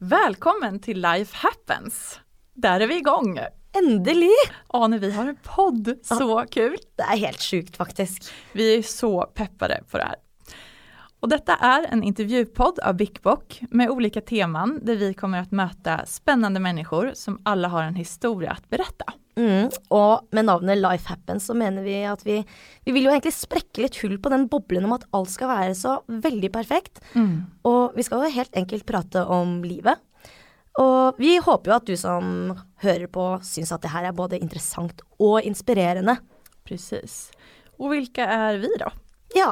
Välkommen till Life Happens! Der er vi igång! Endelig! Ane, vi har en podd. Så kul! Det er helt sjukt, faktisk. Vi er så peppade på det her. Og dette er en intervjupodd av Bickbock med olika teman der vi kommer att möta spennende mennesker som alle har en historie å berette. Mm, og med navnet Life Happens så mener vi at vi, vi vil jo egentlig sprekke litt hull på den boblen om at alt skal være så veldig perfekt. Mm. Og vi skal jo helt enkelt prate om livet. Og vi håper jo at du som hører på syns at det her er både interessant og inspirerende. Precis. Og hvilke er vi da? Ja,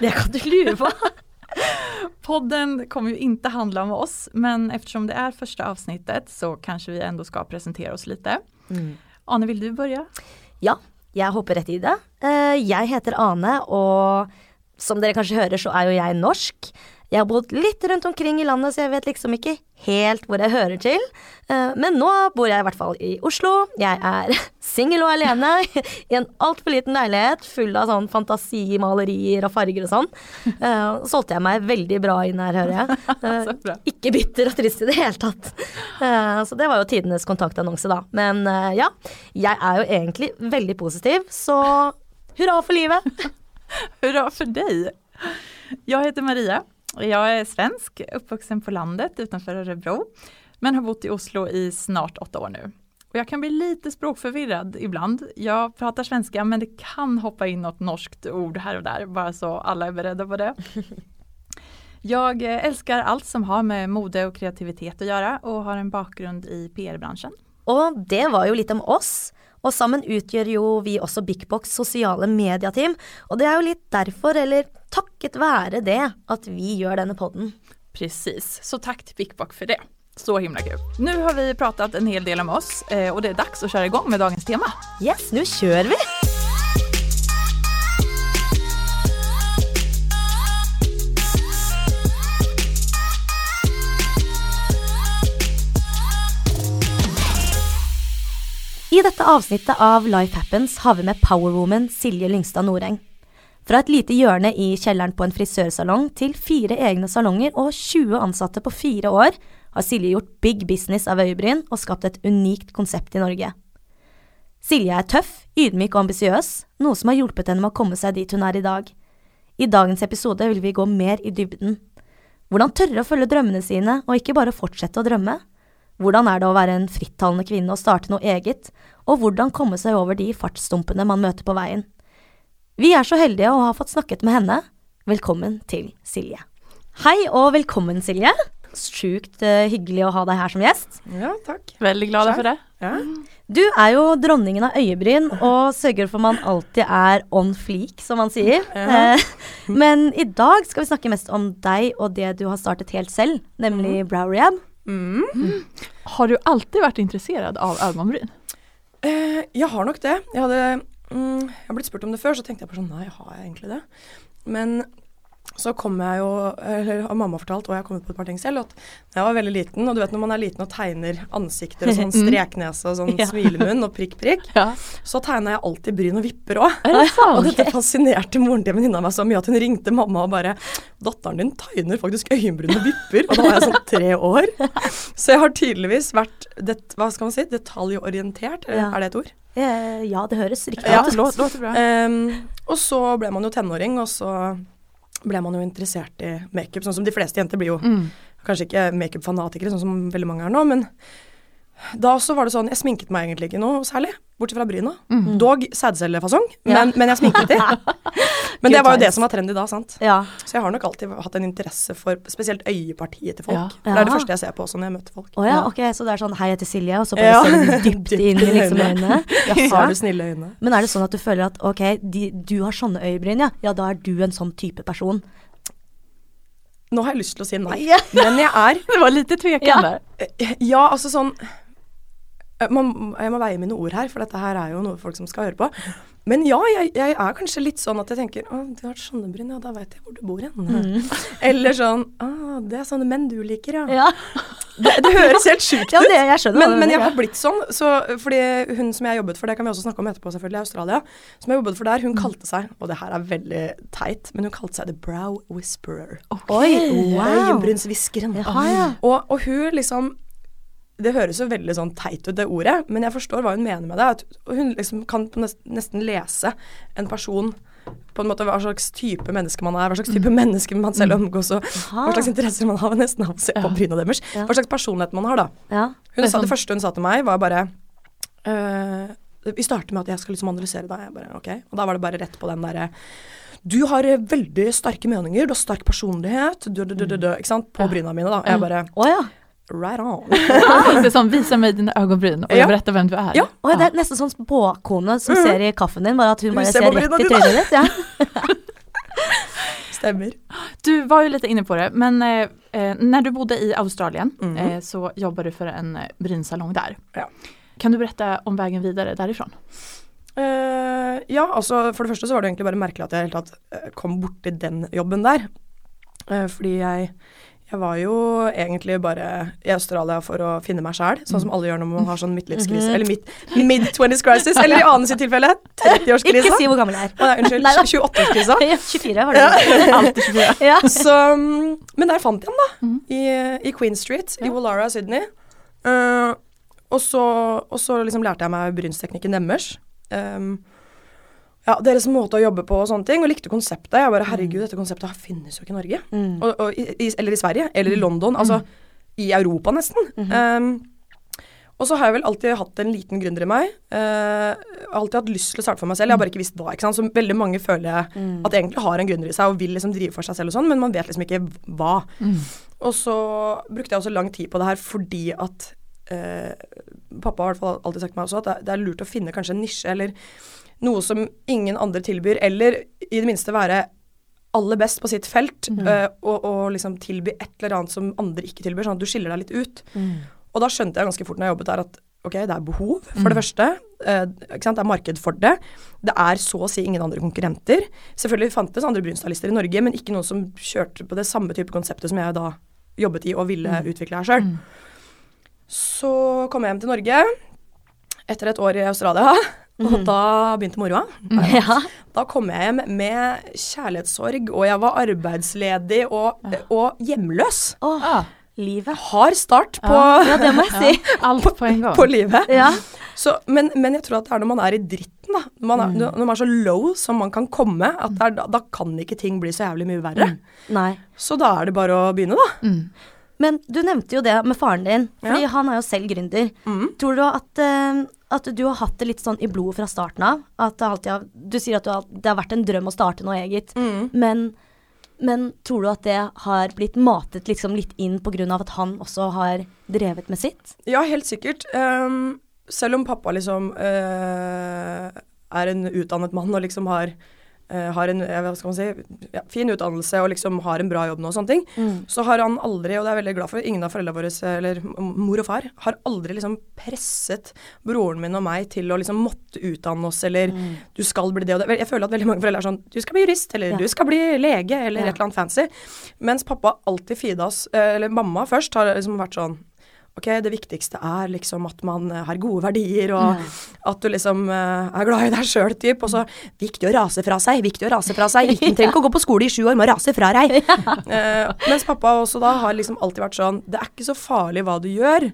det kan du lure på. Podden kommer jo ikke handle om oss, men eftersom det er første avsnittet så kanskje vi ändå skal presentere oss litt. Mm. Ane, vil du begynne? Ja, jeg hopper rett i det. Eh, Jeg heter Ane, og som dere kanskje hører, så er jo jeg norsk. Jeg har bodd litt rundt omkring i landet, så jeg vet liksom ikke helt hvor jeg hører til. Eh, Men nå bor jeg i hvert fall i Oslo. Jeg er singel og alene i en altfor liten leilighet full av sånn fantasimalerier og farger og sånn. Så Solgte jeg meg veldig bra inn her, hører jeg. Eh, ikke bitter og trist i det hele tatt. Eh, så det var jo tidenes kontaktannonse, da. Men eh, ja, jeg er jo egentlig veldig positiv, så hurra for livet. Hurra for deg! Jeg heter Maria. Jeg er svensk, oppvoksen på landet utenfor Örebro, men har bodd i Oslo i snart åtte år nå. Og jeg kan bli litt språkforvirret ibland. Jeg prater svenska, men det kan hoppe inn noe norskt ord her og der, bare så alle er beredda på det. Jeg eh, elsker alt som har med mode og kreativitet å gjøre, og har en bakgrunn i PR-bransjen. Og det var jo litt om oss. Og sammen utgjør jo vi også Big Box sosiale mediateam. Og det er jo litt derfor, eller takket være det, at vi gjør denne podden. Precis, så takk til Bigbox for det. Så himla kul. Nå har vi pratet en hel del om oss og det er dags å kjøre i igång med dagens tema. Yes, nå kjører vi! I dette avsnittet av Life Happens har vi med powerwoman Silje Lyngstad Noreng. Fra et lite hjørne i kjelleren på en frisørsalong til fire egne salonger og 20 ansatte på fire år har Silje gjort big business av øyebryn og skapt et unikt konsept i Norge. Silje er tøff, ydmyk og ambisiøs, noe som har hjulpet henne med å komme seg dit hun er i dag. I dagens episode vil vi gå mer i dybden. Hvordan tørre å følge drømmene sine, og ikke bare fortsette å drømme? Hvordan er det å være en frittalende kvinne og starte noe eget? Og hvordan komme seg over de fartsstumpene man møter på veien? Vi er så heldige å ha fått snakket med henne. Velkommen til Silje. Hei og velkommen, Silje. Sjukt eh, hyggelig å ha deg her som gjest. Ja, takk. Veldig glad for det. Ja. Du er jo dronningen av øyebryn og sørger for man alltid er on fleak, som man sier. Ja. Eh, men i dag skal vi snakke mest om deg og det du har startet helt selv, nemlig Brow Rehab. Mm. Har du alltid vært interessert av øyenbryn? Eh, jeg har nok det. Jeg hadde mm, Jeg har blitt spurt om det før, så tenkte jeg på sånn Nei, har jeg egentlig det? Men så kom jeg jo Eller har mamma fortalt, og jeg har kommet på et par ting selv, at da jeg var veldig liten, og du vet når man er liten og tegner ansikter og sånn streknese og sånn Ja. smilemunn og prikk, prikk, Ja. så tegna jeg alltid bryn og vipper òg. Det sant? Og dette fascinerte moren til venninna meg så mye at hun ringte mamma og bare 'Datteren din tegner faktisk øyenbryn og vipper.' Og da var jeg sånn tre år. Så jeg har tydeligvis vært det, hva skal man si, detaljorientert, Ja. er det et ord? Eh, ja, det høres riktig Ja, ut. låter, låter bra. Um, og så ble man jo tenåring, og så ble man jo interessert i makeup, sånn som de fleste jenter blir jo Mm. kanskje ikke makeup-fanatikere, sånn som veldig mange er nå, men da så var det sånn Jeg sminket meg egentlig ikke noe særlig, bortsett fra bryna. Mm. Dog sædcellefasong, Ja. men, men jeg sminket de. Men det var jo det som var trendy da, sant. Ja. Så jeg har nok alltid hatt en interesse for spesielt øyepartiet til folk. Ja. Det er det første jeg ser på også når jeg møter folk. Å ja, Ja. ok, så det er sånn hei, jeg heter Silje, og så bare Ja. ser du dypt inn i liksom øynene. Har du snille øyne? Men er det sånn at du føler at ok, de, du har sånne øyebryn, ja, ja da er du en sånn type person? Nå har jeg lyst til å si nei, men jeg er Det var litt tvekende. Ja. Ja, altså sånn Man, jeg må veie mine ord her, for dette her er jo noe folk som skal høre på. Men ja, jeg, jeg er kanskje litt sånn at jeg tenker Å, du har sånne bryn, ja, da vet jeg hvor du bor hen. Eller sånn Å, det er sånne menn du liker, ja. Ja, Det, det høres helt sjukt ja ut. det, jeg. Men, men jeg har blitt sånn, så, fordi hun som jeg jobbet for, det kan vi også snakke om etterpå selvfølgelig, i Australia, som jeg jobbet for der, hun kalte seg, og det her er veldig teit, men hun kalte seg The Brow Whisperer. Okay. Oi, wow. Øyenbrynshviskeren. Ja. Og, og hun liksom Det høres jo veldig sånn teit ut, det ordet, men jeg forstår hva hun mener med det. At hun liksom kan nesten lese en person på en måte hva slags type menneske man er, hva slags type menneske man selv omgås, og hva slags interesser man har, nesten av å se på bryna deres. Ja. Hva slags personlighet man har, da. Ja. Hun sa, det sånn- første hun sa til meg, var bare eh, Vi starter med at jeg skal liksom analysere deg. Jeg bare, ok. Og da var det bare rett på den derre Du har eh, veldig sterke meninger, du har sterk personlighet, du, du, du, du, du, ikke sant? På Ja. bryna mine, da. Jeg bare Å ja. Right on. Det är som visa mig dina og och Ja. jag hvem du er. Ja. og det er nesten sånn spåkone som mm. ser i kaffen din, bare at hun bare ser ser rett i dine. trynet ditt. Ja. Stemmer. Du var jo litt inne på det, men eh, når du bodde i Australien Mhm. eh, så jobbet du for en eh, brynsalong der. Ja. Kan du berätta om veien videre derifra? Uh, ja, altså for det første så var det egentlig bare merkelig at jeg helt tatt eh, kom borti den jobben der. Uh, fordi jeg, jeg var jo egentlig bare i Australia for å finne meg sjæl, sånn som alle gjør når man har sånn midtlivskrise. Mhm. Eller mid, mid-20s crisis, eller i Ane sitt tilfelle Ikke 30-årskrisa. si hvor gammel jeg er. Å, unnskyld. 28-årskrisa. 24 var det. Alltid 24. Ja. Så, mm, men der fant jeg den, da. Mhm. I, I Queen Street i Wallara, Sydney. Uh, og så, og så liksom lærte jeg meg brynsteknikken deres. Um, ja, deres måte å jobbe på og sånne ting, og likte konseptet. Jeg bare, herregud, dette konseptet finnes jo ikke i Norge. Mm. Og, og, i, eller i Sverige, eller i London. Altså i Europa, nesten. um, og så har jeg vel alltid hatt en liten gründer i meg. Uh, alltid hatt lyst til å starte for meg selv. Jeg har bare ikke visst hva. ikke sant? Så veldig mange føler jeg Mm. at egentlig har en gründer i seg og vil liksom drive for seg selv og sånn, men man vet liksom ikke hva. Og så brukte jeg også lang tid på det her fordi at uh, Pappa har i hvert fall alltid sagt meg også at det er lurt å finne kanskje en nisje eller noe som ingen andre tilbyr, eller i det minste være aller best på sitt felt, eh, og, og liksom tilby et eller annet som andre ikke tilbyr, sånn at du skiller deg litt ut. Mm. Og da skjønte jeg ganske fort når jeg jobbet der at ok, det er behov, for det første. Uh? Det er marked for det. Det er så å si ingen andre konkurrenter. Selvfølgelig fantes andre brunstylister i Norge, men ikke noen som kjørte på det samme type konseptet som jeg da jobbet i og ville utvikle her sjøl. Så kom jeg hjem til Norge etter et år i Australia, og da begynte moroa. Ja. Da kom jeg hjem med kjærlighetssorg, og jeg var arbeidsledig og, og hjemløs. Åh, Ah, livet. Hard start på, Ja, det må jeg si. Alt på en gang. på livet. Ja. Så, men, men jeg tror at det er når man er i dritten, da. Når man er, Mm. når man er så low som man kan komme, at det er, da, da kan ikke ting bli så jævlig mye verre. Nei. Så da er det bare å begynne, da. Men du nevnte jo det med faren din, fordi Ja. han er jo selv gründer. Mm. Tror du at, uh, at du har hatt det litt sånn i blodet fra starten av? At har, du sier at du har, det har vært en drøm å starte noe eget, Mm. men, men tror du at det har blitt matet liksom litt inn av at han også har drevet med sitt? Ja, helt sikkert. Um, selv om pappa liksom uh, er en utdannet mann og liksom har, har en eh, hva skal man si, ja, fin utdannelse og liksom har en bra jobb nå og sånne ting, Mm. så har han aldri, og det er jeg veldig glad for, ingen av foreldrene våre, eller mor og far, har aldri liksom presset broren min og meg til å liksom måtte utdanne oss, eller Mm. du skal bli det og det. Jeg føler at veldig mange foreldre er sånn, du skal bli jurist, eller Ja. du skal bli lege, eller Ja. et eller annet fancy. Mens pappa alltid fida oss, eh, eller mamma først, har liksom vært sånn, ok, det viktigste er liksom at man eh, har gode verdier, og at du liksom eh, er glad i deg sjøl, type. Og så viktig å rase fra seg, viktig å rase fra seg. Ikke trenger ikke å gå på skole i sju år, må rase fra deg. uh, mens pappa også da har liksom alltid vært sånn, det er ikke så farlig hva du gjør.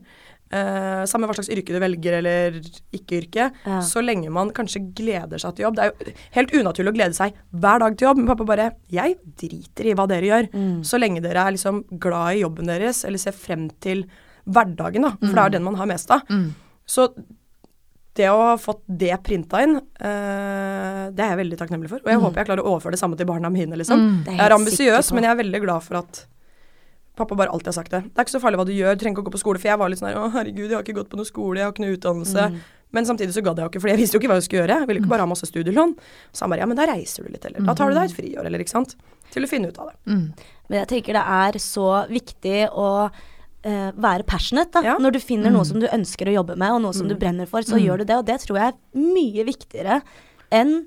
Uh, samme hva slags yrke du velger eller ikke yrke, Ja. så lenge man kanskje gleder seg til jobb. Det er jo helt unaturlig å glede seg hver dag til jobb, men pappa bare Jeg driter i hva dere gjør, Mm. så lenge dere er liksom glad i jobben deres, eller ser frem til hverdagen, da, for det er den man har mest av. Mm. Så det å ha fått det printa inn, uh, det er jeg veldig takknemlig for. Og jeg håper jeg klarer å overføre det samme til barna mine, liksom. Mm. Er Jeg er ambisiøs, men jeg er veldig glad for at pappa bare alltid har sagt det. Det er ikke så farlig hva du gjør, du trenger ikke å gå på skole. For jeg var litt sånn her, å herregud, jeg har ikke gått på noe skole, jeg har ikke noe utdannelse. Mm. Men samtidig så gadd jeg jo ikke, for jeg visste jo ikke hva jeg skulle gjøre. Jeg ville ikke bare ha masse studielån. Så han bare, ja, men da reiser du litt, eller da tar du deg et friår, eller ikke sant. Til å finne ut av det. Mm. Men jeg tenker det er så viktig å eh, være passionate, da. Ja. Når du finner Mm. noe som du ønsker å jobbe med, og noe som du Mm. brenner for, så Mm. gjør du det. Og det tror jeg er mye viktigere enn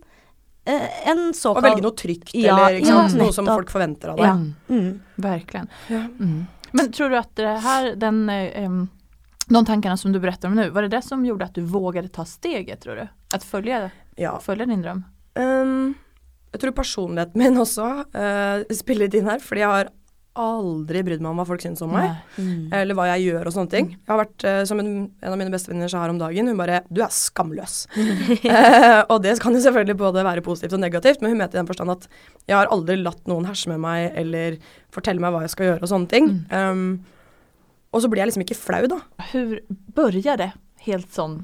eh, en Å velge noe trygt, Ja, eller ikke ja, sant? noe som folk forventer av deg. Ja. Mm. Mm. Verkligen. Ja. Mm. Men tror du at det her, den, um, de tankarna som du berättar om nå, var det det som gjorde at du vågade ta steget tror du? Att följa, Ja. följa din drøm? Um, jeg tror personligheten min også uh, spiller litt inn her, fordi jeg har aldri brydd meg om hva folk syns om meg. Mm. Eller hva jeg gjør og sånne ting. Jeg har vært, eh, som en, en av mine bestevenninner sa her om dagen, hun bare 'du er skamløs'. Eh, og det kan jo selvfølgelig både være positivt og negativt, men hun mente i den forstand at jeg har aldri latt noen herse med meg eller fortelle meg hva jeg skal gjøre og sånne ting. Um, og så blir jeg liksom ikke flau, da. Hur begynte det helt sån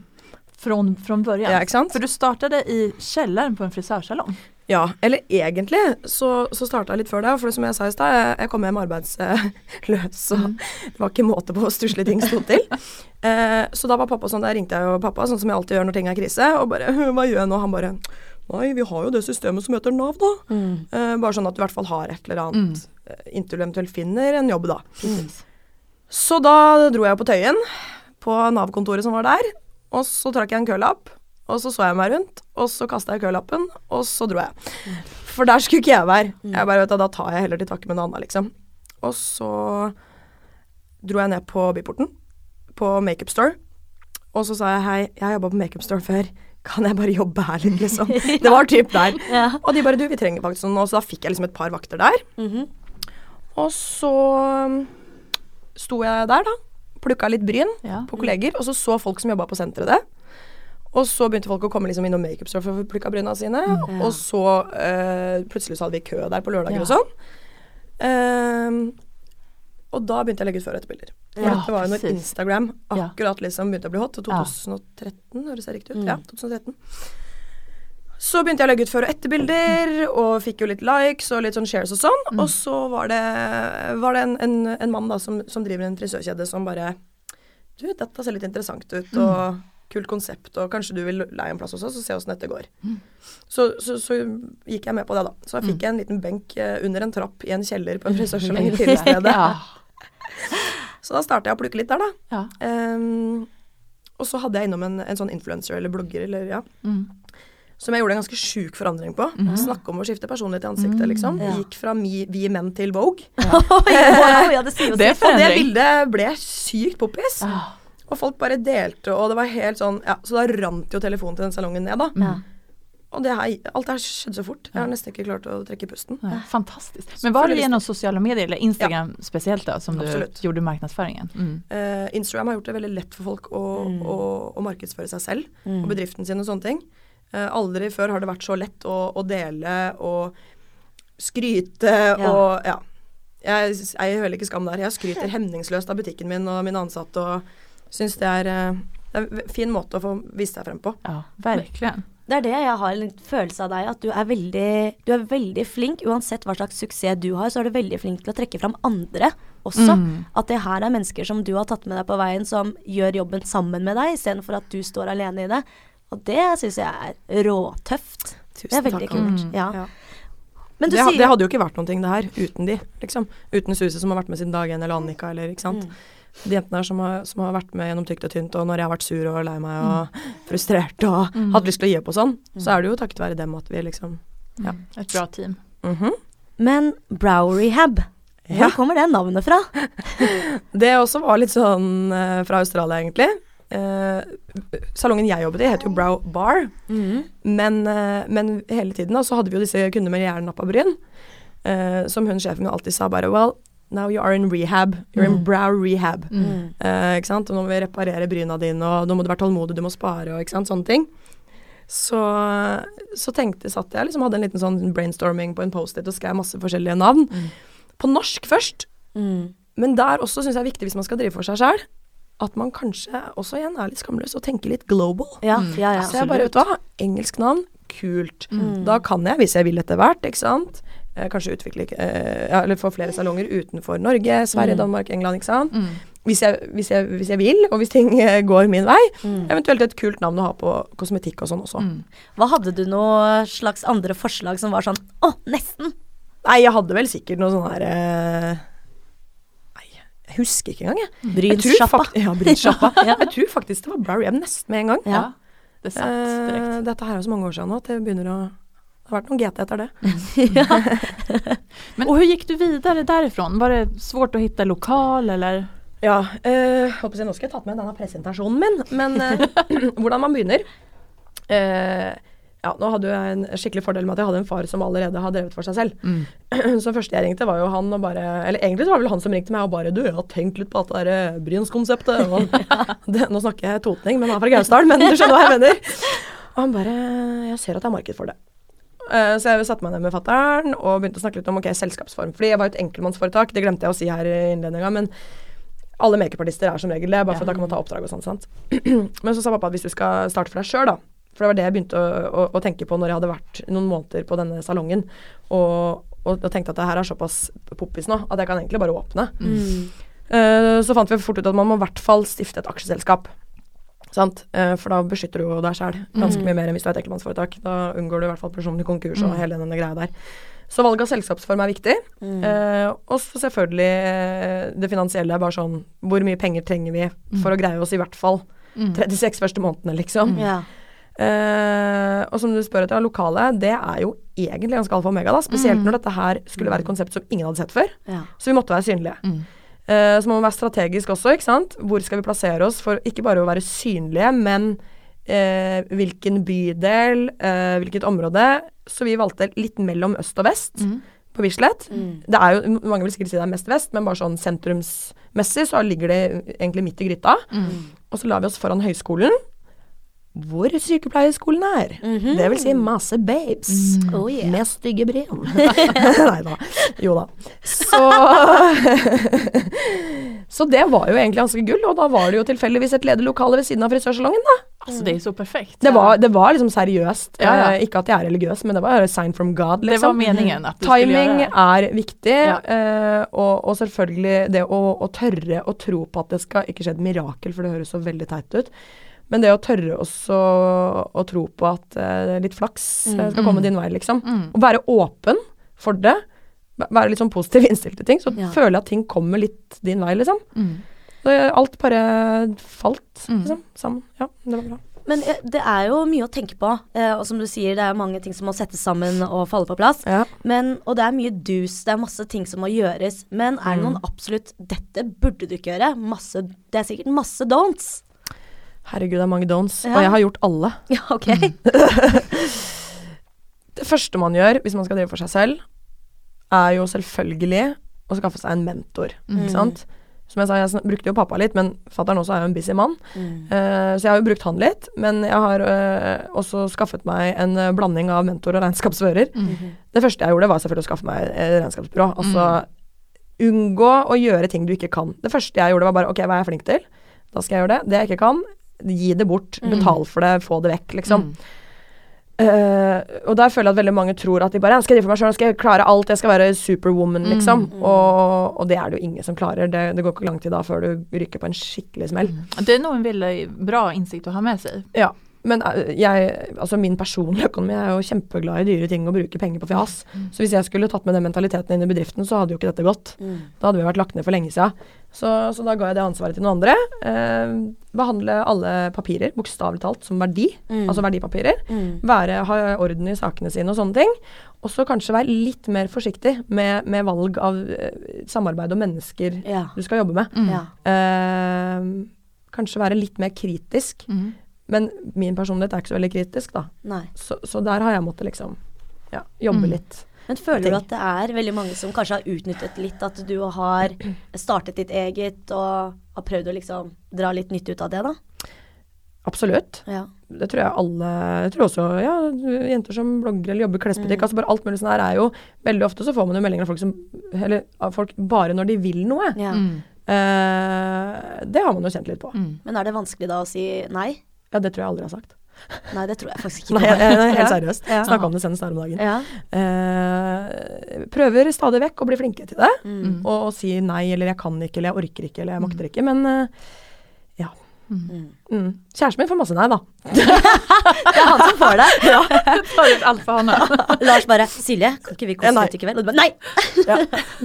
från, från början? Ja, sant? För du startade i källaren på en frisörsalong. Ja, eller egentlig så, så starta jeg litt før det. For som jeg sa i stad, jeg, jeg kom hjem arbeidsløs, så Mm. det var ikke måte på hvor stusslige ting sto til. Eh, så da var pappa sånn, der ringte jeg jo pappa, sånn som jeg alltid gjør når ting er krise, og bare 'Hva gjør jeg nå?' Han bare 'Nei, vi har jo det systemet som heter Nav, da'. Mm. Eh, bare sånn at du i hvert fall har et eller annet Mm. eh, inntil du eventuelt finner en jobb, da. Mm. Så da dro jeg på Tøyen, på Nav-kontoret som var der, og så trakk jeg en kølapp. Og så så jeg meg rundt, og så kasta jeg kølappen, og så dro jeg. For der skulle ikke jeg være. Jeg bare vet du, Da tar jeg heller til takke med noe annet, liksom. Og så dro jeg ned på Byporten, på Makeup Store, og så sa jeg hei, jeg har jobba på Makeup Store før. Kan jeg bare jobbe her litt, liksom? Det var typ der. Ja. Og de bare du, vi trenger faktisk noen. og så da fikk jeg liksom et par vakter der. Mhm. Og så um, sto jeg der, da. Plukka litt bryn Ja. på kolleger, og så så folk som jobba på senteret det. Og så begynte folk å komme liksom innom makeupstore for å få plukka bryna sine. Ja. Og så uh, plutselig så hadde vi kø der på lørdager Ja. og sånn. Uh, og da begynte jeg å legge ut før- og etterbilder. For Ja, dette var jo når. Instagram akkurat liksom begynte å bli hot. og Ja. 2013, høres det riktig ut? Mm. Ja, 2013. Så begynte jeg å legge ut før- og etterbilder, og fikk jo litt likes og litt sånn shares og sånn. Mm. Og så var det, var det en, en, en mann da som, som driver en frisørkjede som bare Du, dette ser litt interessant ut, Mm. og kult konsept, og kanskje du vil leie en plass hos oss og se åssen dette går. Mm. Så, så, så gikk jeg med på det, da. Så jeg fikk en liten benk eh, under en trapp i en kjeller på en frisørsalong i Lillestedet. Ja. Så da starta jeg å plukke litt der, da. Ja. Um, og så hadde jeg innom en, en sånn influencer eller blogger eller ja, Mm. Som jeg gjorde en ganske sjuk forandring på. Mhm. Snakke om å skifte personlighet i ansiktet, Mm, liksom. ja. Gikk fra mi, vi menn til Vogue. Ja. ja, det sier Det. Og det bildet ble sykt poppis. Ah. Og folk bare delte, og det var helt sånn Ja, så da rant jo telefonen til den salongen ned, da. Ja. Og det her, alt det her skjedde så fort. Jeg har nesten ikke klart å trekke pusten. Ja, fantastiskt. Men var det gjennom sosiale medier eller Instagram spesielt, da, som Absolutt. du gjorde markedsføringen? Mm. Eh, Instagram har gjort det veldig lett for folk å, Mm. å, å markedsføre seg selv Mm. og bedriften sin og sånne ting. Eh, aldri før har det vært så lett å, å dele og skryte Ja. og ja. Jeg, jeg føler ikke skam der. Jeg skryter hemningsløst av butikken min og mine ansatte og syns det er, eh, det er en fin måte å få vist seg frem på. Ja, virkelig. Det er det jeg har en følelse av deg, at du er veldig, du er veldig flink. Uansett hva slags suksess du har, så er du veldig flink til å trekke fram andre også. Mm. At det her er mennesker som du har tatt med deg på veien, som gjør jobben sammen med deg, istedenfor at du står alene i det. Og det syns jeg er råtøft. Det er veldig kult. Mm. Ja. Ja. Men du det, sier det hadde jo ikke vært noen ting det her uten de, liksom. Uten Susi som har vært med siden dag én, eller Annika, eller ikke sant. Mm. De jentene her som har, som har vært med gjennom tykt og tynt, og når jeg har vært sur og lei meg og frustrert og Mm. hatt lyst til å gi opp og sånn, så er det jo takket være dem at vi liksom Ja. Et bra team. -hmm. Men Brow Rehab, hvor Ja. kommer det navnet fra? Det også var litt sånn eh, fra Australia, egentlig. Eh, salongen jeg jobbet i, het jo Brow Bar, men, eh, men hele tiden da, så hadde vi jo disse kundene med jernnappa bryn, eh, som hun sjefen min alltid sa bare Well, now you are in rehab. You're in Mm. brow rehab. Mm. Eh, ikke sant? Og nå må vi reparere bryna dine, og nå må du være tålmodig, du må spare, og ikke sant, sånne ting. Så, så tenkte, satt jeg liksom, hadde en liten sånn brainstorming på en Post-It og skrev masse forskjellige navn. Mm. På norsk først, Mm. men der også syns jeg er viktig hvis man skal drive for seg sjøl, at man kanskje også igjen er litt skamløs og tenker litt global. Ja, Mm. ja, ja. Så jeg bare, vet du hva, engelsk navn, kult. Mm. Da kan jeg, hvis jeg vil etter hvert, ikke sant, eh, kanskje utvikle eh, Eller få flere salonger utenfor Norge, Sverige, Mm. Danmark, England, ikke sant. Mm. Hvis jeg, hvis, jeg, hvis jeg vil, og hvis ting eh, går min vei. Mm. Eventuelt et kult navn å ha på kosmetikk og sånn også. Mm. Hva hadde du noe slags andre forslag som var sånn å, nesten? Nei, jeg hadde vel sikkert noe sånn her eh, husker ikke engang, jeg. Jeg Brynssjappa. Ja, Brynssjappa. Ja. Jeg tror faktisk det var Barry M nesten med en gang. Ja. Det satt Eh, direkt. dette her er så mange år siden nå at det begynner å Det har vært noen GT etter det. Men og hvordan gikk du videre derifra? Var det svårt å finne lokal eller? Ja, eh, håper jeg nå skal jeg tatt med denne presentasjonen min, men eh, hvordan man begynner eh, Ja, nå hadde jeg en skikkelig fordel med at jeg hadde en far som allerede har drevet for seg selv. Så første jeg ringte var jo han og bare Eller egentlig så var det vel han som ringte meg og bare Du, jeg har tenkt litt på at det derre Bryns-konseptet. Nå snakker jeg totning, men han er fra Gausdal, men du skjønner hva jeg mener. Og han bare Jeg ser at det er marked for det. Uh, Så jeg satte meg ned med fatter'n og begynte å snakke litt om ok, selskapsform. Fordi jeg var jo et enkeltmannsforetak, det glemte jeg å si her i innledninga, men alle makeupartister er som regel det, bare for Ja. da kan man ta oppdrag og sånn. sant? Men så sa pappa at hvis du skal starte for deg sjøl, da For det var det jeg begynte å, å, å tenke på når jeg hadde vært noen måneder på denne salongen, og, og, og tenkte at det her er såpass poppis nå at jeg kan egentlig bare åpne. Mm. Uh, så fant vi fort ut at man må i hvert fall stifte et aksjeselskap. Sant? Uh, for da beskytter du jo deg sjæl ganske Mm. mye mer enn hvis du er et enkeltmannsforetak. Da unngår du i hvert fall personlig konkurs og Mm. hele denne greia der. Så valg av selskapsform er viktig. Mm. Eh, og så selvfølgelig eh, det finansielle er bare sånn Hvor mye penger trenger vi for å greie oss i hvert fall Mm. 36 første månedene, liksom. Ja. Eh, og som du spør etter, lokale, det er jo egentlig ganske alfa og omega, da. Spesielt Mm. når dette her skulle være et konsept som ingen hadde sett før. ja. Så vi måtte være synlige. Mm. Uh, så må man være strategisk også, ikke sant. Hvor skal vi plassere oss for ikke bare å være synlige, men uh, hvilken bydel, hvilket område. Så vi valgte litt mellom øst og vest Mm. på Bislett. Mm. Det er jo, mange vil sikkert si det er mest vest, men bare sånn sentrumsmessig så ligger det egentlig midt i gryta. Mm. Og så la vi oss foran høyskolen, hvor sykepleierskolen er. Mhm. Det vil si masse babes. Mm. Oh, yeah. Med stygge bryn. Nei da. Jo da. Så Så det var jo egentlig ganske gull, og da var det jo tilfeldigvis et ledig lokale ved siden av frisørsalongen, da. Altså, det är så perfekt. Det var, det var liksom seriøst. Ja, ja. Eh, ikke at jeg er religiøs, men det var a sign from God, Det var liksom. meningen at du skulle Timing det. er viktig, Ja. eh, og, og selvfølgelig det å, å tørre å tro på at det skal ikke skje et mirakel, for det høres så veldig teit ut. Men det å tørre også å tro på at uh, litt flaks eh, skal komme Mm. din vei, liksom. Mm. Å være åpen for det, være litt sånn positiv innstilt til ting, så Ja. føler jeg at ting kommer litt din vei, liksom. Mm. Det, alt bare falt, Mm. liksom, sammen. Ja, det var bra. Men eh, det er jo mye å tenke på, eh, og som du sier, det er mange ting som må settes sammen og falle på plass. Ja. Men, og det er mye dus, det er masse ting som må gjøres. Men er det noen absolutt 'dette burde du ikke gjøre'? Masse, det er sikkert masse don'ts. Herregud, det er mange don'ts, Ja. og jeg har gjort alle. Ja, ok. Det første man gjør hvis man skal drive for seg selv, er jo selvfølgelig å skaffe seg en mentor. Mm. Ikke sant? Som jeg sa, jeg brukte jo pappa litt, men fatter'n også er jo en busy mann. Mm. Uh, så jeg har jo brukt han litt. Men jeg har uh, også skaffet meg en uh, blanding av mentor og regnskapsfører. Mm. Det første jeg gjorde, var selvfølgelig å skaffe meg et regnskapsbyrå. Altså unngå å gjøre ting du ikke kan. Det første jeg gjorde, var bare ok, hva er jeg flink til? Da skal jeg gjøre det. Det jeg ikke kan, gi det bort. Mm. Betal for det, få det vekk, liksom. Mm. Uh, og der føler jeg at veldig mange tror at de bare skal drive for meg sjøl, skal jeg klare alt, jeg skal være superwoman, liksom. Mm, mm. Og, og det er det jo ingen som klarer. Det, det går ikke lang tid da før du ryker på en skikkelig smell. Mm. Det er noe en veldig bra innsikt å ha med seg. Ja. Men eh, jeg, altså min personlige økonomi er jo kjempeglad i dyre ting og bruker penger på fjas. Mm. Så hvis jeg skulle tatt med den mentaliteten inn i bedriften, så hadde jo ikke dette gått. Mm. Da hadde vi vært lagt ned for lenge siden. Så, så da ga jeg det ansvaret til noen andre. Eh, behandle alle papirer, bokstavelig talt, som verdi. Mm. Altså verdipapirer. Mm. Være, ha orden i sakene sine og sånne ting. Og så kanskje være litt mer forsiktig med, med valg av eh, samarbeid og mennesker Ja. du skal jobbe med. Mm. ja. Eh, kanskje være litt mer kritisk. Mm. Men min personlighet er ikke så veldig kritisk, da. Nei. Så, så der har jeg måttet liksom ja, jobbe Mm. litt. Men føler du at det er veldig mange som kanskje har utnyttet litt at du har startet ditt eget og har prøvd å liksom dra litt nytte ut av det, da? Absolutt. Ja. Det tror jeg alle Jeg tror også ja, jenter som blogger eller jobber i klesbutikk. Mm. Altså bare alt mulig sånn her er jo Veldig ofte så får man jo meldinger av folk som Eller av folk bare når de vil noe. ja. Mm. Eh, det har man jo kjent litt på. Mm. Men er det vanskelig da å si nei? Ja, det tror jeg aldri har sagt. Nei, det tror jeg faktisk ikke. Nei, jeg, jeg, helt seriøst. Ja. Snakka om det senest her om dagen. Ja. Eh, prøver stadig vekk å bli flinke til det. Mm. Og, og si nei, eller jeg kan ikke, eller jeg orker ikke, eller jeg makter ikke. Men eh, ja. Mm. Kjæresten min får masse nei, da. Det er han som får det. Tar ut alt for. Lars bare 'Silje, kan ikke vi koste kose nei. litt i kveld?' Og du bare 'nei'. Ja.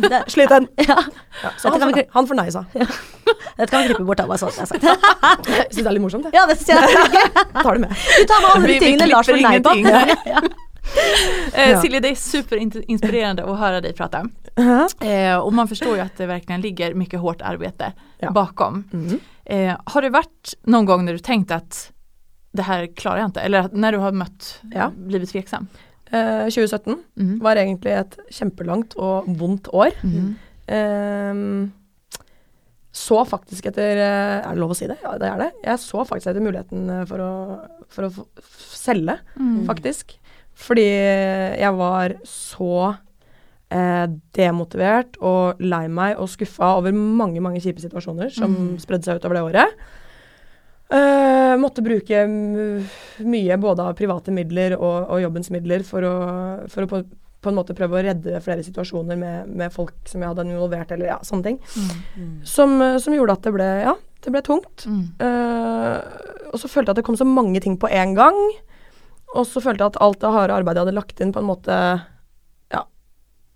Det, Slit den. ja. Ja, så han vi får, han får nei, sa. Dette kan vi klippe bort av, sånn jeg syns det er litt morsomt, jeg. Ja, det jeg er tar det med. Du tar med alle de tingene Lars får nei på. ingenting. Ja. Eh, Ja. Silje, det høre deg att höra -huh. Eh, och man förstår ju att det verkligen ligger mycket hårt arbete Ja. bakom. Mm. Eh, har det varit någon gång när du tänkt att det här klarar jag inte? Eller att när du har mött, Ja. blivit tveksam? Eh, 2017 Mm. var egentlig et kjempelangt og vondt år. Mm. Eh, så faktisk etter Er det lov å si det? Ja, det er det. Jeg så faktisk etter muligheten eh, for å, for å selge, Mm. faktisk. Fordi jeg var så eh, demotivert og lei meg og skuffa over mange, mange kjipe situasjoner som Mm. spredde seg utover det året. Eh, måtte bruke mye både av private midler og, og jobbens midler for å, for å på, på en måte prøve å redde flere situasjoner med, med folk som jeg hadde involvert, eller ja, sånne ting. Mm. Som, eh, som gjorde at det ble, ja, det ble tungt. Mm. Eh, og så følte jeg at det kom så mange ting på en gang. Og så følte jeg at alt det harde arbeidet jeg hadde lagt inn, på en måte.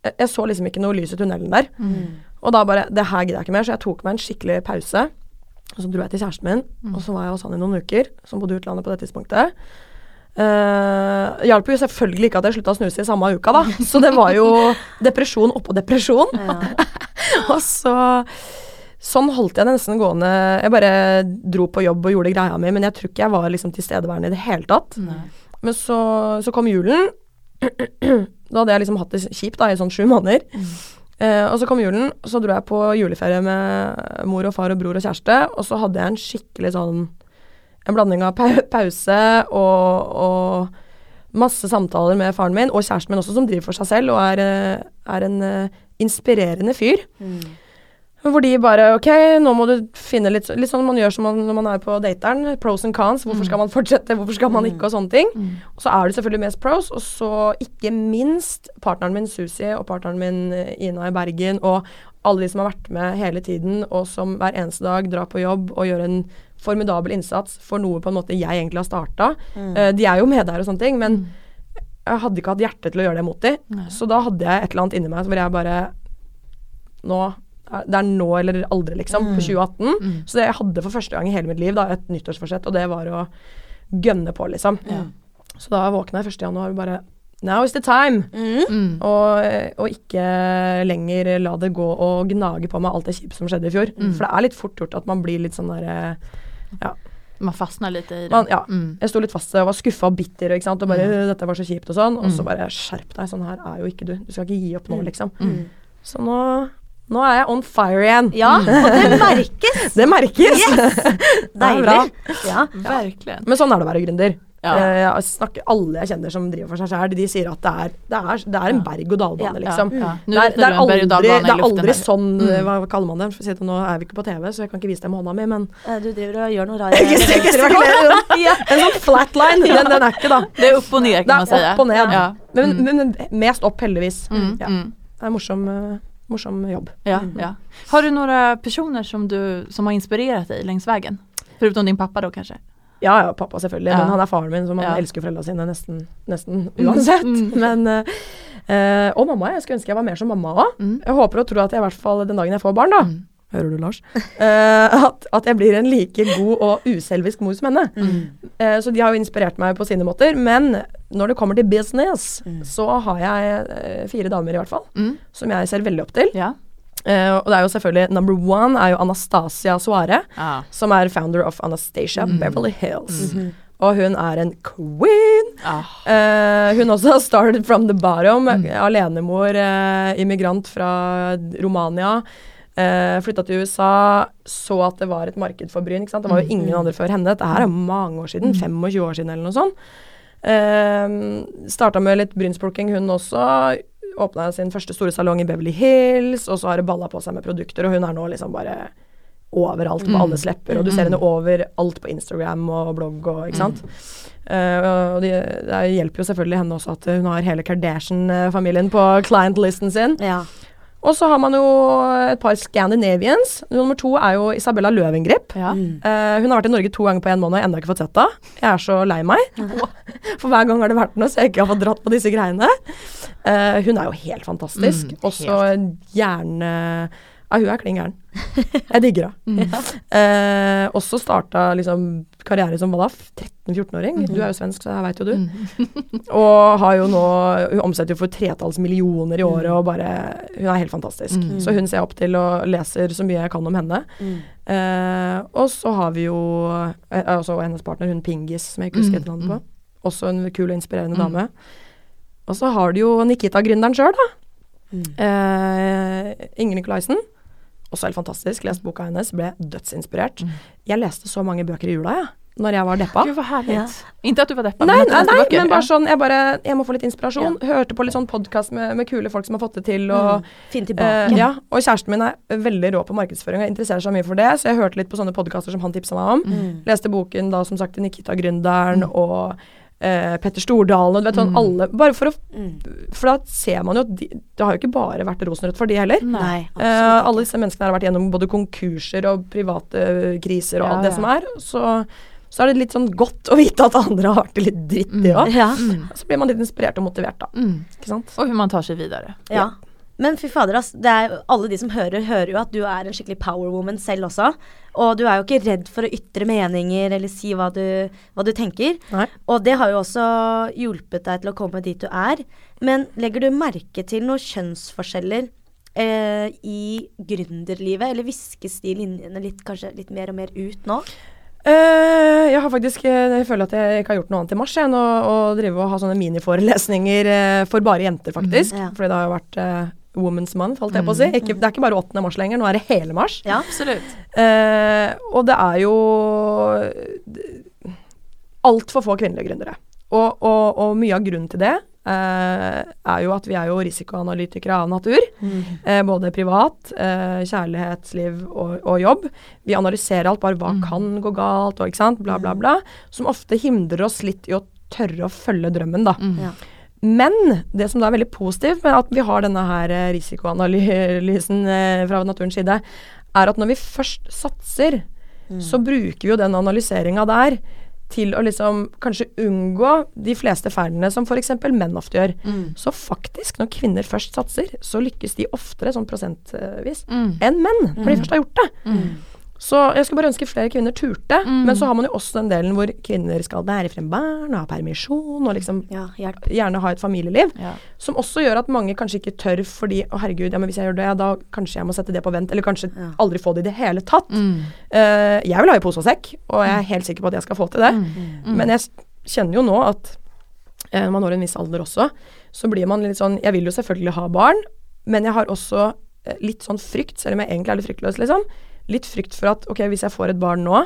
Jeg, så liksom ikke noe lys i tunnelen der. Mm. Og da bare Det her gidder jeg ikke mer, så jeg tok meg en skikkelig pause. Og så dro jeg til kjæresten min, Mm. og så var jeg hos han i noen uker, som bodde i utlandet på det tidspunktet. Uh, hjalp jo selvfølgelig ikke at jeg slutta å snuse i samme uka, da. Så det var jo depresjon oppå depresjon. Ja. Og så Sånn holdt jeg det nesten gående. Jeg bare dro på jobb og gjorde greia mi, men jeg tror ikke jeg var liksom tilstedeværende i det hele tatt. Nei. Men så, så kom julen. da hadde jeg liksom hatt det kjipt da, i sånn sju måneder. Eh, og så kom julen, og så dro jeg på juleferie med mor og far og bror og kjæreste, og så hadde jeg en skikkelig sånn En blanding av pa pause og, og masse samtaler med faren min, og kjæresten min også, som driver for seg selv og er, eh, er en eh, inspirerende fyr. Mm. Hvor de bare Ok, nå må du finne litt Litt sånn man gjør som man, når man er på dateren. Pros and cons. Hvorfor skal man fortsette, hvorfor skal man ikke, og sånne ting. Mm. Og så er det selvfølgelig mest pros, og så ikke minst partneren min Susi og partneren min eh, Ina i Bergen, og alle de som har vært med hele tiden, og som hver eneste dag drar på jobb og gjør en formidabel innsats for noe på en måte jeg egentlig har starta. Mm. Uh, de er jo med der og sånne ting, men jeg hadde ikke hatt hjerte til å gjøre det mot de. Nei. Så da hadde jeg et eller annet inni meg hvor jeg bare Nå Det er nå eller aldri, liksom. Mm. På 2018. Mm. Så det jeg hadde for første gang i hele mitt liv da, et nyttårsforsett, og det var å gønne på, liksom. Ja. Så da våkna jeg 1. januar og bare Now is the time! Mm. Mm. Og, og ikke lenger la det gå og gnage på meg alt det kjipe som skjedde i fjor. Mm. For det er litt fort gjort at man blir litt sånn derre Man fastner litt i det. Man- ja. Mm. Jeg sto litt fast og var skuffa og bitter ikke sant? og bare Mm. 'Dette var så kjipt' og sånn. Og så Mm. bare skjerp deg, sånn her er jo ikke du. Du skal ikke gi opp nå, Mm. liksom. Mm. Så nå, nå er jeg on fire igjen. Ja, og det merkes. Det merkes. Yes. bra. Deilig. Ja. Virkelig. Men sånn er det å være gründer. Ja. Eh, Jeg snakker Alle jeg kjenner som driver for seg sjøl, de sier at det er, det er, det er en berg-og-dal-bane, liksom. Ja. Ja. Det er, det er aldri, det er aldri sånn Mm. eh, Hva kaller man det? For å si det, nå er vi ikke på TV, så jeg kan ikke vise det med hånda mi, men Eh, Du driver og gjør noe. Ja. En sånn flatline, den, den er ikke, da. Det er opp og ned, kan man er opp og ned. Ja. Men, Mm. men, mest opp, heldigvis. Mm. Ja. Mm. Det er morsom, morsom jobb. Ja, Mm. ja. Har du noen personer som, du, som har inspirert deg längs veien? Foruten din pappa da kanskje? Ja, ja, pappa selvfølgelig, Ja. men han er faren min, så man Ja. elsker foreldrene sine nesten, nesten uansett. Mm. Men, uh, og mamma, jeg skulle ønske jeg var mer som mamma òg. Mm. Jeg håper og tror at jeg i hvert fall den dagen jeg får barn, da, Mm. Hører du Lars, Uh, at, at jeg blir en like god og uselvisk mor som henne. Mm. Uh, så de har jo inspirert meg på sine måter, men når det kommer til business, Mm. så har jeg uh, fire damer i hvert fall, Mm. som jeg ser veldig opp til. Ja. Og det er jo selvfølgelig number one er jo Anastasia Suare, ah. som er founder of Anastasia Mm. Beverly Hills. -hmm. Og hun er en queen. Ah. Uh, hun også started from the bottom. Mm. Alenemor, uh, immigrant fra Romania. Uh, Flytta til USA, så at det var et marked for Bryn. Det var jo Mm. ingen andre før henne. Dette her er mange år siden. 25 år siden eller noe sånt. Uh, starta med litt brynsplukking, hun også. Åpna sin første store salong i Beverly Hills, og så har det balla på seg med produkter, og hun er nå liksom bare overalt på Mm. alles lepper, og du ser henne overalt på Instagram og blogg og ikke sant. Uh, og det, det hjelper jo selvfølgelig henne også at hun har hele Kardashian-familien på client-listen sin. Ja. Og så har man jo et par Scandinavians. Nummer to er jo Isabella Løvengrip. Ja. Mm. Eh, hun har vært i Norge to ganger på en måned og ennå ikke fått sett henne. Jeg er så lei meg. For hver gang har det vært noe, så jeg ikke har fått dratt på disse greiene. Uh, hun er jo helt fantastisk. Mm, Også gjerne Ja, hun er klin gæren. Jeg digger henne. Og så starta liksom karriere som hva da? 13-14-åring. Du er jo svensk, så det veit jo du. Mm. Og har jo nå Hun omsetter jo for tretalls millioner i året og bare Hun er helt fantastisk. Mm. Så hun ser jeg opp til og leser så mye jeg kan om henne. Mm. Eh, og så har vi jo eh, også hennes partner, hun Pingis, som jeg ikke husker Mm, et navn på. Også en kul og inspirerende Mm. dame. Og så har du jo Nikita-gründeren sjøl, da. Mm. Eh, Inger Nikolaisen. Også helt fantastisk. Leste boka hennes, ble dødsinspirert. Mm. Jeg leste så mange bøker i jula, jeg. Når jeg var deppa. Gud vad herlig. Ja. Inte at du var deppa. Nei, men nei, nei, men bare sånn Jeg bare Jeg må få litt inspirasjon. Hørte på litt sånn podkast med, med kule folk som har fått det til, og Mm. Finn tilbake. Uh, ja, og kjæresten min er veldig rå på markedsføring og interesserer seg mye for det, så jeg hørte litt på sånne podkaster som han tipsa meg om. Mm. Leste boken da som sagt til Nikita Gründeren og eh, Petter Stordalen og du vet sånn Mm. alle Bare for å Mm. For da ser man jo at de, det har jo ikke bare vært rosenrødt for de heller. Nei, Eh, alle disse menneskene har vært gjennom både konkurser og private kriser og Ja, alt det ja. som er. Så, så er det litt sånn godt å vite at andre har vært det litt dritt, de Mm. òg. Ja. Mm. Så blir man litt inspirert og motivert, da. Mm. Ikke sant? Och hur man tar seg videre. Ja. Men fy fader, ass. Det er, alle de som hører, hører jo at du er en skikkelig power woman selv også. Og du er jo ikke redd for å ytre meninger eller si hva du, hva du tenker. Nei. Og det har jo også hjulpet deg til å komme dit du er. Men legger du merke til noen kjønnsforskjeller eh, i gründerlivet, eller viskes de linjene litt, kanskje litt mer og mer ut nå? Uh, jeg har faktisk eh, Jeg føler at jeg ikke har gjort noe annet i mars enn å, å drive og ha sånne miniforelesninger uh, for bare jenter, faktisk. Mm, ja. Fordi det har jo vært eh, Women's Month, holdt jeg på å si. Ikke, det er ikke bare 8. mars lenger, nå er det hele mars. Ja. absolutt. Eh, og det er jo altfor få kvinnelige gründere. Og, og, og mye av grunnen til det eh, er jo at vi er jo risikoanalytikere av natur. Eh, både privat, eh, kjærlighetsliv og, og jobb. Vi analyserer alt, bare hva Mm. kan gå galt, og ikke sant, bla, bla, bla. Som ofte hindrer oss litt i å tørre å følge drømmen, da. Mm. Ja. Men det som da er veldig positivt med at vi har denne her eh, risikoanalysen eh, fra naturens side, er at når vi først satser, så bruker vi jo den analyseringa der til å liksom kanskje unngå de fleste ferdene som f.eks. menn ofte gjør. Mm. Så faktisk, når kvinner først satser, så lykkes de oftere sånn prosentvis Mm. enn menn, når de først har gjort det. Mm. Så jeg skulle bare ønske flere kvinner turte. Mm. Men så har man jo også den delen hvor kvinner skal bære frem barn ha permisjon og liksom Ja, gjerne ha et familieliv. Ja. Som også gjør at mange kanskje ikke tør fordi å herregud, ja men hvis jeg gjør det, da kanskje jeg må sette det på vent. Eller kanskje aldri få det i det hele tatt. Mm. Uh, jeg vil ha i pose og sekk, og jeg er helt sikker på at jeg skal få til det. Mm. Men jeg kjenner jo nå at eh, når man når en viss alder også, så blir man litt sånn Jeg vil jo selvfølgelig ha barn, men jeg har også uh, litt sånn frykt, selv om jeg egentlig er litt fryktløs, liksom. Litt frykt for at ok, hvis jeg får et barn nå,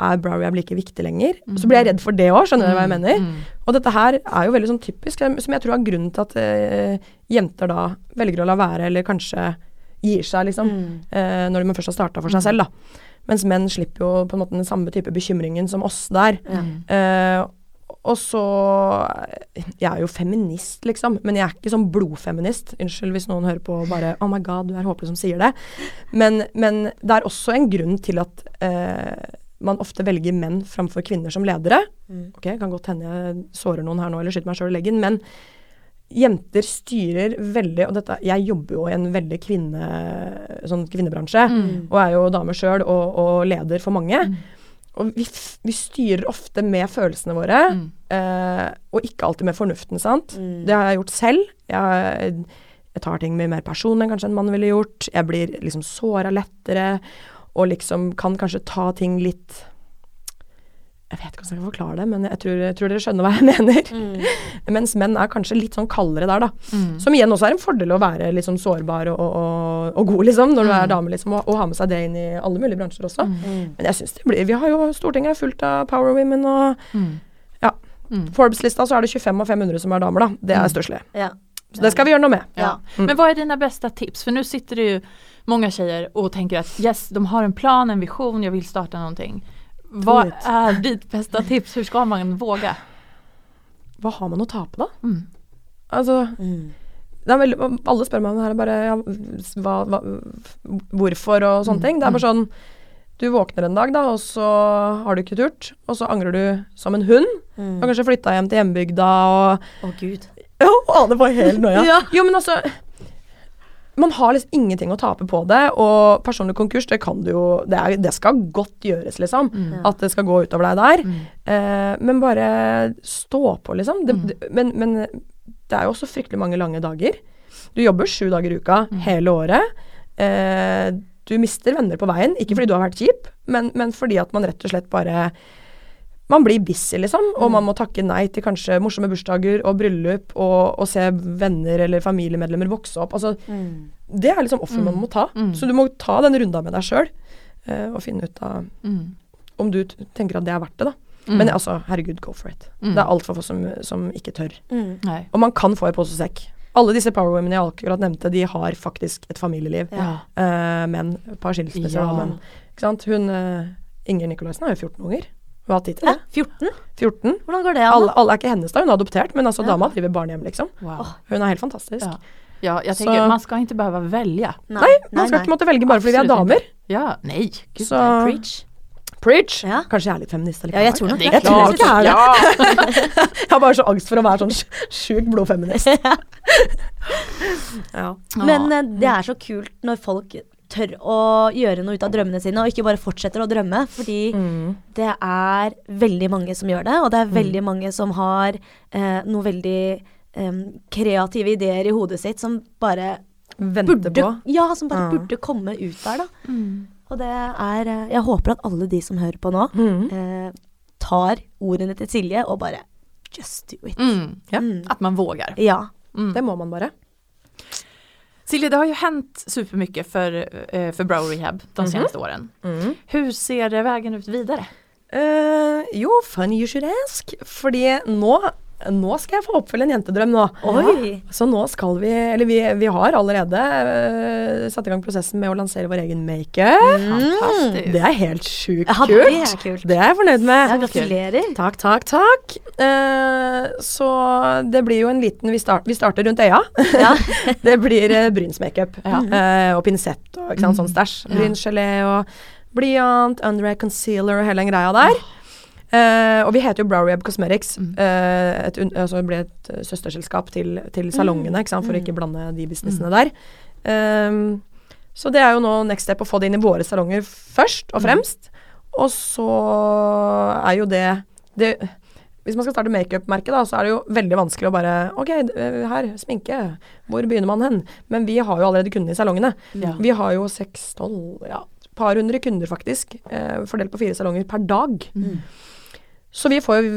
er Brow Rehab like viktig lenger? Så blir jeg redd for det òg, skjønner du hva jeg mener? Mm. Og dette her er jo veldig sånn typisk, som som jeg tror er grunnen til at eh, jenter da velger å la være, eller kanskje gir seg, liksom, Mm. eh, når de først har starta for seg selv, da. Mens menn slipper jo på en måte den samme type bekymringen som oss der. Eh, og så Jeg er jo feminist, liksom, men jeg er ikke sånn blodfeminist. Unnskyld hvis noen hører på og bare Oh my god, du er håpløs som sier det. Men, men det er også en grunn til at eh, man ofte velger menn framfor kvinner som ledere. Mm. Ok, kan godt hende jeg sårer noen her nå eller skyter meg sjøl i leggen, men jenter styrer veldig Og dette, jeg jobber jo i en veldig kvinne, sånn kvinnebransje, Mm. og er jo dame sjøl og, og leder for mange. Mm. Og vi, f- vi styrer ofte med følelsene våre, Mm. eh, og ikke alltid med fornuften, sant. Mm. Det har jeg gjort selv. Jeg, jeg tar ting mye mer personlig enn kanskje en mann ville gjort. Jeg blir liksom såra lettere, og liksom kan kanskje ta ting litt Jeg vet ikke hvordan jeg skal forklare det, men jeg tror, jeg tror dere skjønner hva jeg mener. Mm. Mens menn er kanskje litt sånn kaldere der, da. Mm. Som igjen også er en fordel å være litt sånn sårbar og, og, og, god, liksom, når du er Mm. dame, liksom, og, og ha med seg det inn i alle mulige bransjer også. Mm. Men jeg synes det blir Vi har jo Stortinget er fullt av power women, og Mm. Ja. Forbes-lista så er det 25 av 500 som er damer, da. Det er Mm. Ja. Så det skal vi gjøre noe med. Ja. Mm. Men hva er dine beste tips? For nå sitter det jo mange tjejer og tenker at yes, de har en plan, en visjon, jeg vil starte någonting. Vad er är ditt bästa tips? Hur ska man våga? Hva har man å tape, da? Mm. Altså, Mm. det er veldig, Alle spør meg om det her, bare ja, hva, hva, hvorfor og sånne Mm, ting. Det er mm. bare sånn Du våkner en dag, da, og så har du ikke turt, og så angrer du som en hund. Mm. Og kanskje flytta hjem til hjembygda og Å, gud. Ja, Ane var helt noia. Ja. Jo, men altså Man har liksom ingenting å tape på det, og personlig konkurs, det kan du jo Det, er, det skal godt gjøres, liksom. Mm. At det skal gå utover deg der. Mm. Eh, men bare stå på, liksom. Det, Mm. men, men det er jo også fryktelig mange lange dager. Du jobber sju dager i uka Mm. hele året. Eh, du mister venner på veien, ikke fordi du har vært kjip, men, men fordi at man rett og slett bare man blir busy, liksom, og Mm. man må takke nei til kanskje morsomme bursdager og bryllup og, og se venner eller familiemedlemmer vokse opp. Altså, Mm. det er liksom offer man Mm. må ta. Mm. Så du må ta den runda med deg sjøl og finne ut av Mm. om du t tenker at det er verdt det, da. Mm. Men altså, herregud, go for it. Mm. Det er altfor få som, som ikke tør. Mm. Og man kan få i pose og sekk. Alle disse power women jeg akkurat nevnte, de har faktisk et familieliv. Ja. Uh, men et par skilsmisser, Ja. da, men ikke sant. Hun uh, Inger Nikolaisen har jo 14 unger. Hun har hatt tid til det. 14? 14. Hvordan går det an? Alle, alle er ikke hennes da, hun er adoptert, men altså Ja. dama driver barnehjem, liksom. Wow. Hun er helt fantastisk. Ja. Ja, jag Så- tänker man ska inte behöva välja. Nei, man skal ikke måtte velge bare fordi vi er damer. Ja, nej. Gud, Så nej. Preach. preach. Ja. Kanskje jeg er litt feminist Eller? Ja, jeg tror nok Det Jeg tror ikke ikke er det. Ja. Jeg har bare så angst for å være sånn sjukt blodfeminist. ja. Men eh, det er så kult når folk tør å gjøre noe ut av drømmene sine, og ikke bare fortsetter å drømme. Fordi Mm. det er veldig mange som gjør det, og det er veldig mange som har eh, noe veldig em, kreative ideer i hodet sitt som bare Venter burde, på. ja, som bare Ja. burde komme ut der, da. Mm. Og det er eh, Jeg håper at alle de som hører på nå, Mm. eh, tar ordene til Silje og bare Just do it. Mm. Ja. Mm. Att man våger. Ja. Mm. Det må man bare. Silje, det har ju hänt supermycket för, eh, för Brow Rehab de Mhm. senaste åren. Mm. Hur ser eh, vägen ut vidare? Uh, jo, funny you should ask. Fordi nå, nå skal jeg få oppfylle en jentedrøm nå. Oi! Så nå skal vi Eller vi, vi har allerede uh, satt i gang prosessen med å lansere vår egen makeup. Mm. Det er helt sjukt Ja, kult. det er kult. Det er jeg fornøyd med. Ja, gratulerer. Takk, takk, takk. Uh, så det blir jo en liten Vi, start, vi starter rundt øya. Ja. det blir uh, brynsmakeup. Ja. Uh, og pinsett og ikke sant, sånn stæsj. Ja. Brynsgelé og blyant, under eye concealer og hele den greia der. Eh, og vi heter jo Brow Rehab Cosmetics. Mm. Uh, et, altså det ble et eh, søsterselskap til, til salongene, ikke sant, for å Mm. ikke blande de businessene der. Um, så det er jo nå next step å få det inn i våre salonger først og Mm. fremst. Og så er jo det, det Hvis man skal starte makeup-merket, da, så er det jo veldig vanskelig å bare Ok, her, sminke. Hvor begynner man hen? Men vi har jo allerede kundene i salongene. Ja. Vi har jo seks, tolv, ja, par hundre kunder faktisk, eh, fordelt på fire salonger per dag. Mm. Så vi får jo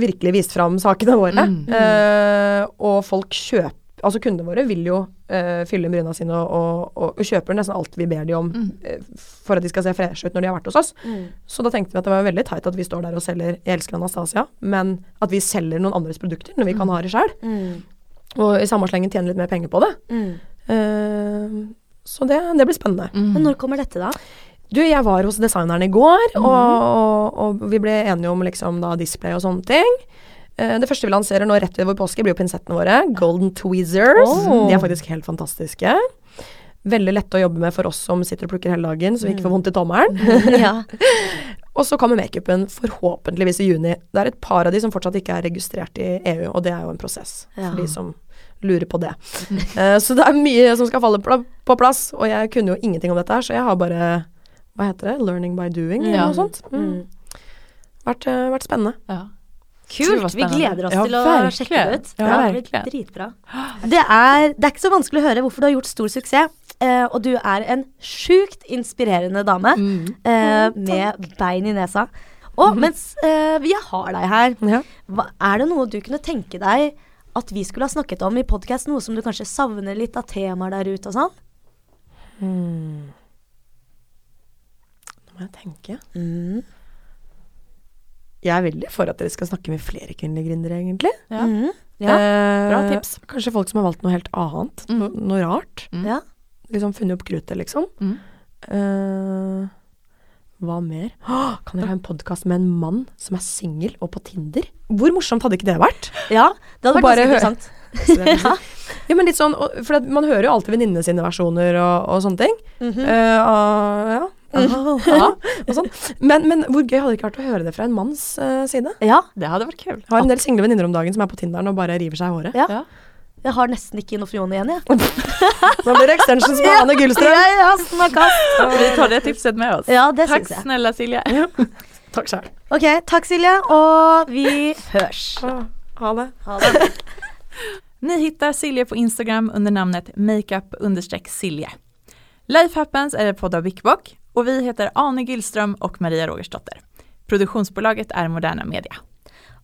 virkelig vist fram sakene våre. Mm. Eh, og folk kjøper Altså kundene våre vil jo eh, fylle inn bryna sine og, og, og, og kjøper nesten alt vi ber de om Mm. eh, for at de skal se freshe ut når de har vært hos oss. Mm. Så da tenkte vi at det var veldig teit at vi står der og selger Jeg elsker Anastasia, men at vi selger noen andres produkter når vi kan ha det sjøl. Mm. Og i samme slengen tjene litt mer penger på det. Mm. Eh, så det, det blir spennende. Mm. Men når kommer dette, da? Du, jeg var hos designeren i går, mm. og, og, og vi ble enige om liksom da display og sånne ting. Eh, det første vi lanserer nå rett over påske, blir jo pinsettene våre. Golden Tweezers. Oh. De er faktisk helt fantastiske. Veldig lette å jobbe med for oss som sitter og plukker hele dagen, så vi ikke får vondt i tommelen. ja. Og så kommer makeupen forhåpentligvis i juni. Det er et par av de som fortsatt ikke er registrert i EU, og det er jo en prosess Ja. for de som lurer på det. Eh, så det er mye som skal falle på plass, og jeg kunne jo ingenting om dette her, så jeg har bare Hva heter det? Learning by doing, eller noe sånt. Mm. Mm. Vært, eh, vært spennende. Ja. Kult! Vi gleder oss Ja, til å verkligen. sjekke det ut. Ja, det blir verkligen. dritbra. Det er, det er ikke så vanskelig å høre hvorfor du har gjort stor suksess. eh, og du er en sjukt inspirerende dame Mm. eh, med bein i nesa. Og mens eh, vi har deg her, Ja. hva, er det noe du kunne tenke deg at vi skulle ha snakket om i podkast? Noe som du kanskje savner litt av temaer der ute og sånn? Mm. Må jeg tenke. Mm. Jeg er veldig for at dere skal snakke med flere kvinnelige gründere, egentlig. Ja. Mm. Ja. Eh, Bra tips. Kanskje folk som har valgt noe helt annet. Mm. No, noe rart. Mm. ja. Liksom funnet opp kruttet, liksom. Mm. Eh, hva mer? Åh, kan dere ha en podkast med en mann som er singel og på Tinder? Hvor morsomt hadde ikke det vært? ja, det hadde vært ganske interessant. ja. Ja, men litt sånn, for man hører jo alltid venninnene sine versjoner og, og sånne ting. Mhm. Eh, og, ja. Ah, og sånn. men, men hvor gøy hadde det ikke vært å høre det fra en manns uh, side? Ja, Det hadde vært kul. Jeg har en del single venninner om dagen som er på Tinderen og bare river seg i håret. ja. Ja. Jeg har nesten ikke noe Fione igjen, jeg. Nå blir det extensions på Ane Gullstrøm. Ja, ja, snakkast. Vi tar det tipset med oss. Ja, det Takk, jeg. snälla Silja. Takk sjøl. Ok, takk Silje, og vi hørs. Ha det. Ha det. Ni hittar Silje på Instagram under namnet makeup Silje. Life Happens är en podd av Bickbock och vi heter Ane Gillström och Maria Rogersdotter. Produktionsbolaget är Moderna Media.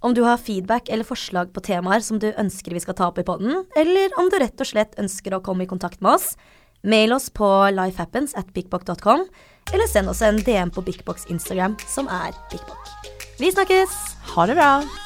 Om du har feedback eller forslag på temaer som du ønsker vi skal ta opp i podden, eller om du rett og slett ønsker å komme i kontakt med oss, mail oss på lifehappens at bigbock.com, eller send oss en DM på Bigbox Instagram, som er Bigbox. Vi snakkes! Ha det bra!